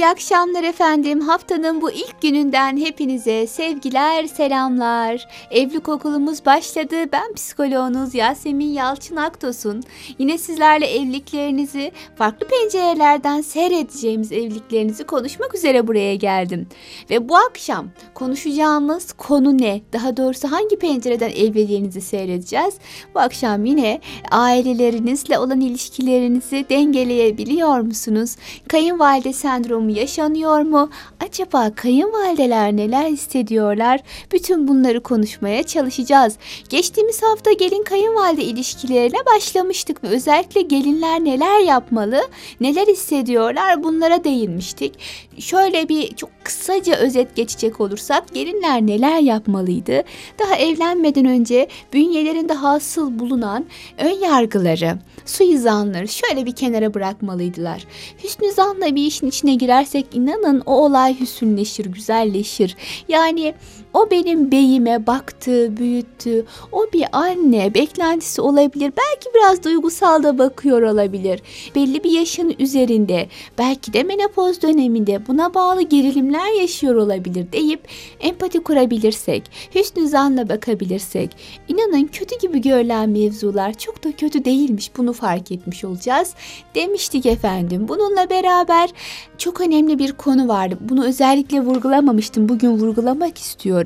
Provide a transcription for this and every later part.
İyi akşamlar efendim. Haftanın bu ilk gününden hepinize sevgiler, selamlar. Evlilik okulumuz başladı. Ben psikoloğunuz Yasemin Yalçın Aktos'un. Yine sizlerle evliliklerinizi farklı pencerelerden seyredeceğimiz evliliklerinizi konuşmak üzere buraya geldim. Ve bu akşam konuşacağımız konu ne? Daha doğrusu hangi pencereden evliliğinizi seyredeceğiz? Bu akşam yine ailelerinizle olan ilişkilerinizi dengeleyebiliyor musunuz? Kayınvalide sendromu yaşanıyor mu? Acaba kayınvalideler neler hissediyorlar? Bütün bunları konuşmaya çalışacağız. Geçtiğimiz hafta gelin kayınvalide ilişkilerine başlamıştık ve özellikle gelinler neler yapmalı, neler hissediyorlar bunlara değinmiştik. Şöyle bir çok kısaca özet geçecek olursak gelinler neler yapmalıydı? Daha evlenmeden önce bünyelerinde hasıl bulunan ön yargıları, suizanları şöyle bir kenara bırakmalıydılar. Hüsnü zanla bir işin içine girersek inanın o olay hüsünleşir, güzelleşir. Yani o benim beyime baktı, büyüttü. O bir anne beklentisi olabilir. Belki biraz duygusal da bakıyor olabilir. Belli bir yaşın üzerinde, belki de menopoz döneminde buna bağlı gerilimler yaşıyor olabilir deyip empati kurabilirsek, hüsnü zanla bakabilirsek, inanın kötü gibi görülen mevzular çok da kötü değilmiş bunu fark etmiş olacağız demiştik efendim. Bununla beraber çok önemli bir konu vardı. Bunu özellikle vurgulamamıştım. Bugün vurgulamak istiyorum.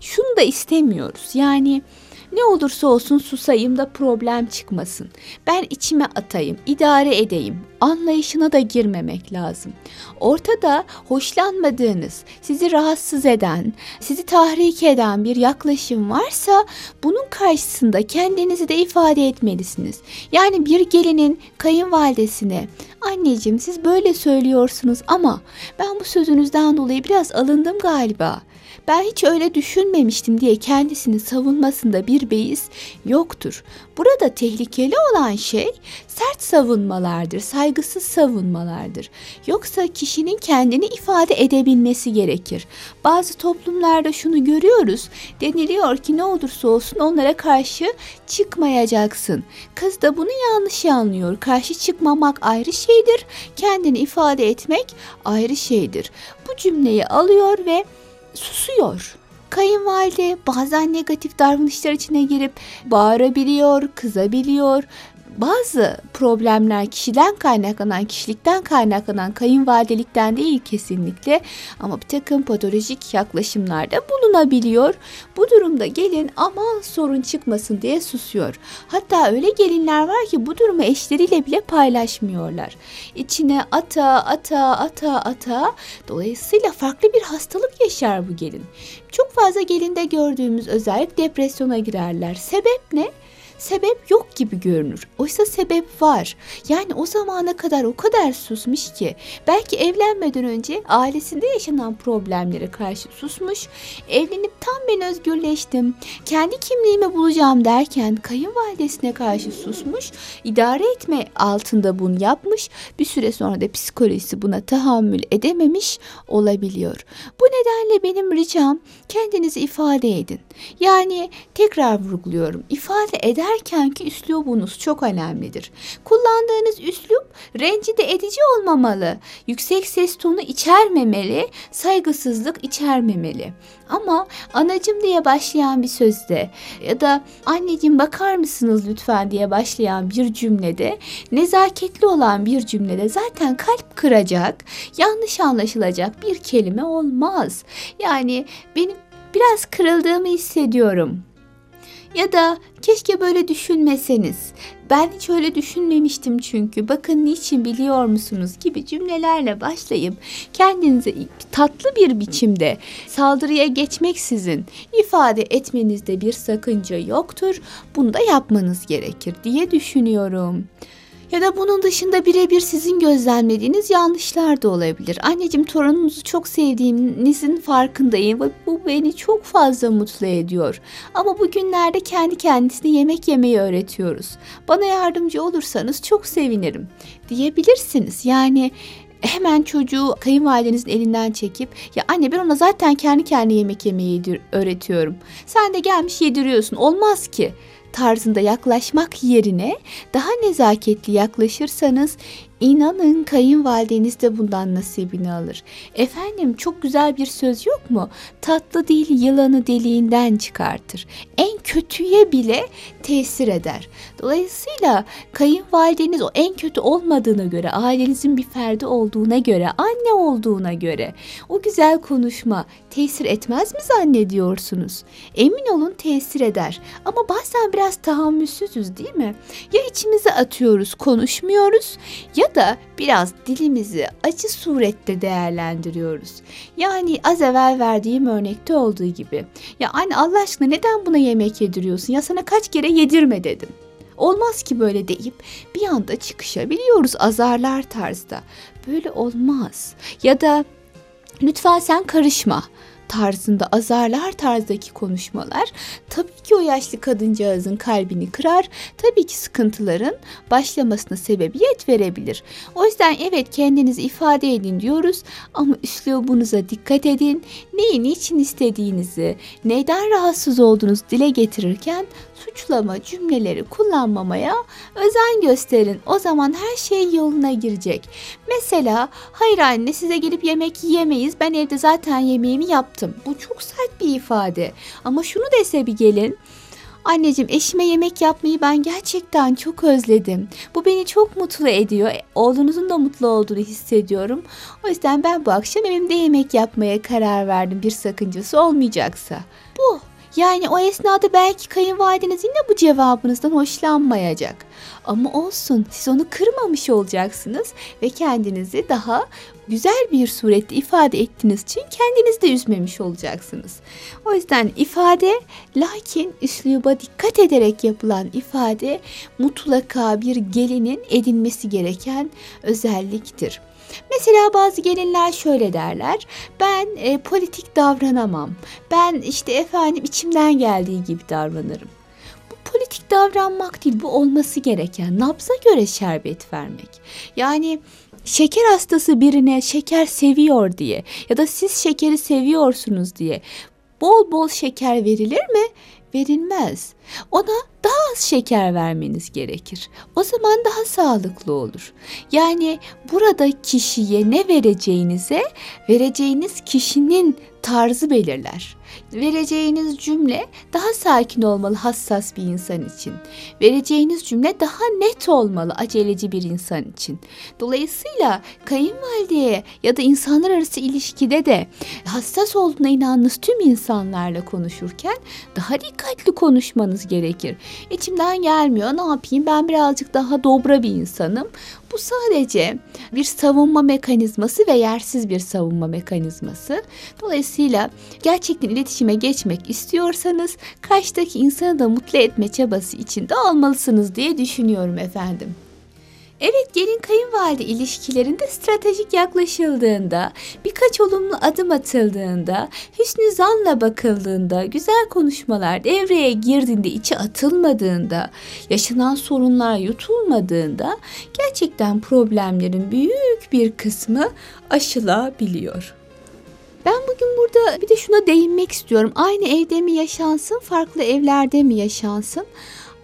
Şunu da istemiyoruz. Yani ne olursa olsun susayım da problem çıkmasın. Ben içime atayım, idare edeyim. Anlayışına da girmemek lazım. Ortada hoşlanmadığınız, sizi rahatsız eden, sizi tahrik eden bir yaklaşım varsa bunun karşısında kendinizi de ifade etmelisiniz. Yani bir gelinin kayınvalidesine anneciğim siz böyle söylüyorsunuz ama ben bu sözünüzden dolayı biraz alındım galiba ben hiç öyle düşünmemiştim diye kendisini savunmasında bir beis yoktur. Burada tehlikeli olan şey sert savunmalardır, saygısız savunmalardır. Yoksa kişinin kendini ifade edebilmesi gerekir. Bazı toplumlarda şunu görüyoruz. Deniliyor ki ne olursa olsun onlara karşı çıkmayacaksın. Kız da bunu yanlış anlıyor. Karşı çıkmamak ayrı şeydir. Kendini ifade etmek ayrı şeydir. Bu cümleyi alıyor ve susuyor. Kayınvalide bazen negatif davranışlar içine girip bağırabiliyor, kızabiliyor, bazı problemler kişiden kaynaklanan, kişilikten kaynaklanan kayınvalidelikten değil kesinlikle ama bir takım patolojik yaklaşımlarda bulunabiliyor. Bu durumda gelin aman sorun çıkmasın diye susuyor. Hatta öyle gelinler var ki bu durumu eşleriyle bile paylaşmıyorlar. İçine ata ata ata ata dolayısıyla farklı bir hastalık yaşar bu gelin. Çok fazla gelinde gördüğümüz özellik depresyona girerler. Sebep ne? Sebep yok gibi görünür. Oysa sebep var. Yani o zamana kadar o kadar susmuş ki belki evlenmeden önce ailesinde yaşanan problemlere karşı susmuş. Evlenip tam ben özgürleştim. Kendi kimliğimi bulacağım derken kayınvalidesine karşı susmuş. idare etme altında bunu yapmış. Bir süre sonra da psikolojisi buna tahammül edememiş olabiliyor. Bu nedenle benim ricam kendinizi ifade edin. Yani tekrar vurguluyorum. ifade eder ki üslubunuz çok önemlidir. Kullandığınız üslup rencide edici olmamalı. Yüksek ses tonu içermemeli, saygısızlık içermemeli. Ama anacım diye başlayan bir sözde ya da anneciğim bakar mısınız lütfen diye başlayan bir cümlede nezaketli olan bir cümlede zaten kalp kıracak, yanlış anlaşılacak bir kelime olmaz. Yani benim biraz kırıldığımı hissediyorum ya da keşke böyle düşünmeseniz. Ben hiç öyle düşünmemiştim çünkü. Bakın niçin biliyor musunuz gibi cümlelerle başlayıp kendinize tatlı bir biçimde saldırıya geçmeksizin ifade etmenizde bir sakınca yoktur. Bunu da yapmanız gerekir diye düşünüyorum. Ya da bunun dışında birebir sizin gözlemlediğiniz yanlışlar da olabilir. Anneciğim torununuzu çok sevdiğinizin farkındayım ve bu beni çok fazla mutlu ediyor. Ama bugünlerde kendi kendisine yemek yemeyi öğretiyoruz. Bana yardımcı olursanız çok sevinirim diyebilirsiniz. Yani hemen çocuğu kayınvalidenizin elinden çekip ya anne ben ona zaten kendi kendine yemek yemeyi öğretiyorum. Sen de gelmiş yediriyorsun. Olmaz ki tarzında yaklaşmak yerine daha nezaketli yaklaşırsanız inanın kayınvalideniz de bundan nasibini alır. Efendim çok güzel bir söz yok mu? Tatlı dil yılanı deliğinden çıkartır. En kötüye bile tesir eder. Dolayısıyla kayınvalideniz o en kötü olmadığına göre, ailenizin bir ferdi olduğuna göre, anne olduğuna göre o güzel konuşma tesir etmez mi zannediyorsunuz? Emin olun tesir eder. Ama bazen biraz tahammülsüzüz değil mi? Ya içimize atıyoruz, konuşmuyoruz ya da biraz dilimizi acı surette değerlendiriyoruz. Yani az evvel verdiğim örnekte olduğu gibi. Ya anne Allah aşkına neden buna yemek yediriyorsun? Ya sana kaç kere yedirme dedim. Olmaz ki böyle deyip bir anda çıkışabiliyoruz azarlar tarzda. Böyle olmaz. Ya da lütfen sen karışma tarzında azarlar tarzdaki konuşmalar tabii ki o yaşlı kadıncağızın kalbini kırar. Tabii ki sıkıntıların başlamasına sebebiyet verebilir. O yüzden evet kendinizi ifade edin diyoruz ama üslubunuza dikkat edin. Neyi niçin istediğinizi, neden rahatsız olduğunuzu dile getirirken suçlama cümleleri kullanmamaya özen gösterin. O zaman her şey yoluna girecek. Mesela hayır anne size gelip yemek yiyemeyiz. Ben evde zaten yemeğimi yaptım. Bu çok sert bir ifade. Ama şunu dese bir gelin. Anneciğim eşime yemek yapmayı ben gerçekten çok özledim. Bu beni çok mutlu ediyor. Oğlunuzun da mutlu olduğunu hissediyorum. O yüzden ben bu akşam evimde yemek yapmaya karar verdim bir sakıncası olmayacaksa. Bu. Yani o esnada belki kayınvalideniz yine bu cevabınızdan hoşlanmayacak. Ama olsun siz onu kırmamış olacaksınız ve kendinizi daha güzel bir surette ifade ettiğiniz için kendinizi de üzmemiş olacaksınız. O yüzden ifade lakin üsluba dikkat ederek yapılan ifade mutlaka bir gelinin edinmesi gereken özelliktir. Mesela bazı gelinler şöyle derler. Ben e, politik davranamam. Ben işte efendim içimden geldiği gibi davranırım. Bu politik davranmak değil, bu olması gereken nabza göre şerbet vermek. Yani şeker hastası birine şeker seviyor diye ya da siz şekeri seviyorsunuz diye bol bol şeker verilir mi? Verilmez. Ona daha az şeker vermeniz gerekir. O zaman daha sağlıklı olur. Yani burada kişiye ne vereceğinize vereceğiniz kişinin tarzı belirler. Vereceğiniz cümle daha sakin olmalı hassas bir insan için. Vereceğiniz cümle daha net olmalı aceleci bir insan için. Dolayısıyla kayınvalideye ya da insanlar arası ilişkide de hassas olduğuna inandığınız tüm insanlarla konuşurken daha dikkatli konuşmanız gerekir. İçimden gelmiyor ne yapayım ben birazcık daha dobra bir insanım. Bu sadece bir savunma mekanizması ve yersiz bir savunma mekanizması. Dolayısıyla gerçekten iletişime geçmek istiyorsanız karşıdaki insanı da mutlu etme çabası içinde olmalısınız diye düşünüyorum efendim. Evet gelin kayınvalide ilişkilerinde stratejik yaklaşıldığında, birkaç olumlu adım atıldığında, hüsnü zanla bakıldığında, güzel konuşmalar devreye girdiğinde, içe atılmadığında, yaşanan sorunlar yutulmadığında gerçekten problemlerin büyük bir kısmı aşılabiliyor. Ben bugün burada bir de şuna değinmek istiyorum. Aynı evde mi yaşansın, farklı evlerde mi yaşansın?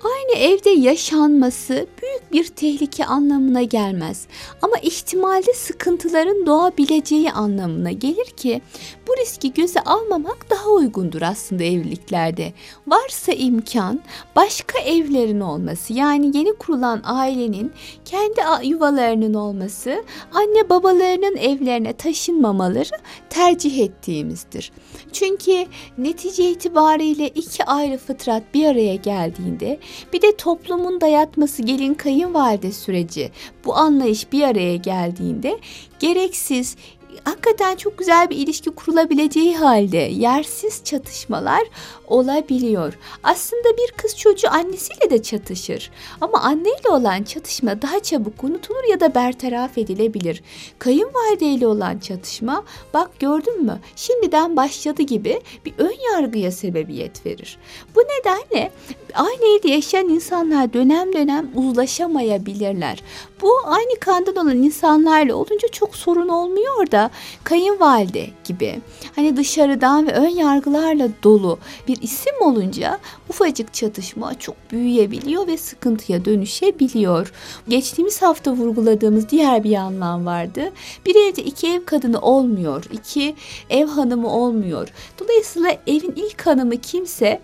Aynı evde yaşanması büyük bir tehlike anlamına gelmez. Ama ihtimalde sıkıntıların doğabileceği anlamına gelir ki bu riski göze almamak daha uygundur aslında evliliklerde. Varsa imkan başka evlerin olması yani yeni kurulan ailenin kendi yuvalarının olması anne babalarının evlerine taşınmamaları tercih ettiğimizdir. Çünkü netice itibariyle iki ayrı fıtrat bir araya geldiğinde bir de toplumun dayatması gelin kayınvalide süreci. Bu anlayış bir araya geldiğinde gereksiz, hakikaten çok güzel bir ilişki kurulabileceği halde yersiz çatışmalar olabiliyor. Aslında bir kız çocuğu annesiyle de çatışır. Ama anneyle olan çatışma daha çabuk unutulur ya da bertaraf edilebilir. Kayınvalideyle olan çatışma bak gördün mü şimdiden başladı gibi bir ön yargıya sebebiyet verir. Bu nedenle aynı yaşayan insanlar dönem dönem uzlaşamayabilirler. Bu aynı kandan olan insanlarla olunca çok sorun olmuyor da kayınvalide gibi hani dışarıdan ve ön yargılarla dolu bir isim olunca ufacık çatışma çok büyüyebiliyor ve sıkıntıya dönüşebiliyor. Geçtiğimiz hafta vurguladığımız diğer bir anlam vardı. Bir evde iki ev kadını olmuyor, iki ev hanımı olmuyor. Dolayısıyla evin ilk hanımı kimse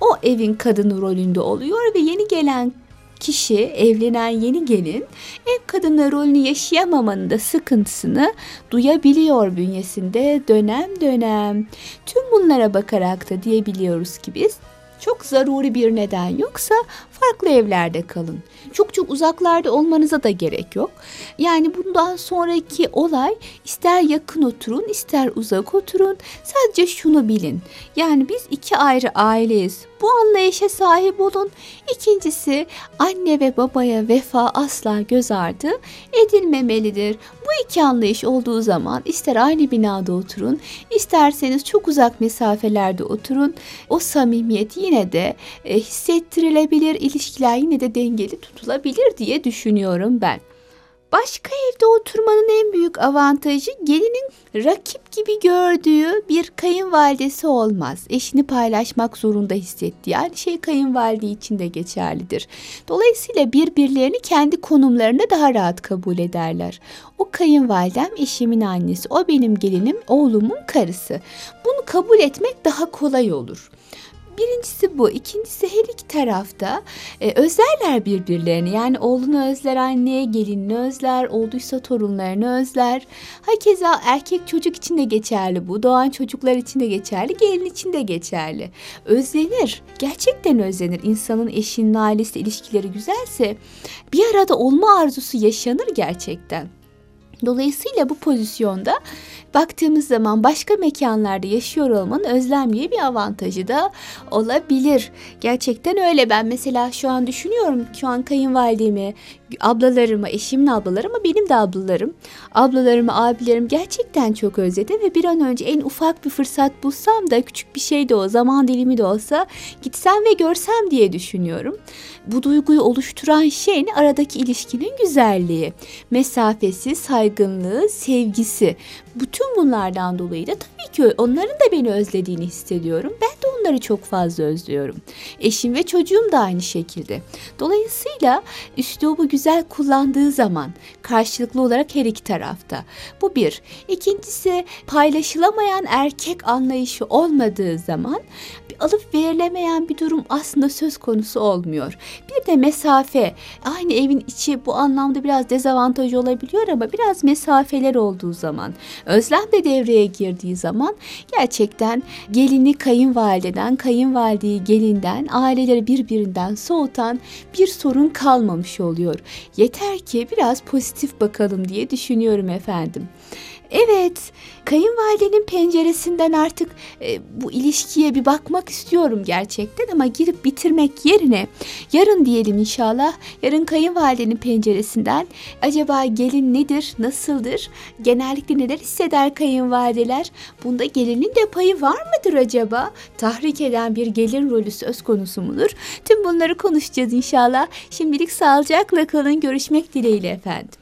o evin kadını rolünde oluyor ve yeni gelen kişi, evlenen yeni gelin ev kadını rolünü yaşayamamanın da sıkıntısını duyabiliyor bünyesinde dönem dönem. Tüm bunlara bakarak da diyebiliyoruz ki biz çok zaruri bir neden yoksa farklı evlerde kalın. Çok çok uzaklarda olmanıza da gerek yok. Yani bundan sonraki olay ister yakın oturun ister uzak oturun. Sadece şunu bilin. Yani biz iki ayrı aileyiz. Bu anlayışa sahip olun. İkincisi anne ve babaya vefa asla göz ardı edilmemelidir. Bu iki anlayış olduğu zaman ister aynı binada oturun, isterseniz çok uzak mesafelerde oturun. O samimiyet yine de e, hissettirilebilir, ilişkiler yine de dengeli tutulabilir diye düşünüyorum ben. Başka evde oturmanın en büyük avantajı gelinin rakip gibi gördüğü bir kayınvalidesi olmaz. Eşini paylaşmak zorunda hissettiği aynı şey kayınvalide için de geçerlidir. Dolayısıyla birbirlerini kendi konumlarına daha rahat kabul ederler. O kayınvalidem eşimin annesi, o benim gelinim, oğlumun karısı. Bunu kabul etmek daha kolay olur. Birincisi bu. İkincisi her iki tarafta e, özlerler birbirlerini. Yani oğlunu özler anneye, gelinini özler, olduysa torunlarını özler. Hakeza erkek çocuk için de geçerli bu. Doğan çocuklar için de geçerli, gelin için de geçerli. Özlenir. Gerçekten özlenir. İnsanın eşinin ailesi ilişkileri güzelse bir arada olma arzusu yaşanır gerçekten. Dolayısıyla bu pozisyonda baktığımız zaman başka mekanlarda yaşıyor olmanın özlemliğe bir avantajı da olabilir. Gerçekten öyle. Ben mesela şu an düşünüyorum. Şu an kayınvalidemi, ablalarımı, eşimin ablaları ama benim de ablalarım. Ablalarımı, abilerim gerçekten çok özledim ve bir an önce en ufak bir fırsat bulsam da küçük bir şey de o, zaman dilimi de olsa gitsem ve görsem diye düşünüyorum. Bu duyguyu oluşturan şey ne? Aradaki ilişkinin güzelliği, mesafesi, saygınlığı, sevgisi. Bütün bunlardan dolayı da tabii ki onların da beni özlediğini hissediyorum. Ben de onları çok fazla özlüyorum. Eşim ve çocuğum da aynı şekilde. Dolayısıyla üslubu güzel kullandığı zaman karşılıklı olarak her iki tarafta. Bu bir. İkincisi paylaşılamayan erkek anlayışı olmadığı zaman alıp verilemeyen bir durum aslında söz konusu olmuyor. Bir de mesafe. Aynı evin içi bu anlamda biraz dezavantaj olabiliyor ama biraz mesafeler olduğu zaman, özlem de devreye girdiği zaman gerçekten gelini kayınvalideden, kayınvalideyi gelinden, aileleri birbirinden soğutan bir sorun kalmamış oluyor. Yeter ki biraz pozitif bakalım diye düşünüyorum efendim. Evet, kayınvalidenin penceresinden artık e, bu ilişkiye bir bakmak istiyorum gerçekten ama girip bitirmek yerine yarın diyelim inşallah. Yarın kayınvalidenin penceresinden acaba gelin nedir, nasıldır, genellikle neler hisseder kayınvalideler? Bunda gelinin de payı var mıdır acaba? Tahrik eden bir gelin rolü söz konusu mudur? Tüm bunları konuşacağız inşallah. Şimdilik sağlıcakla kalın. Görüşmek dileğiyle efendim.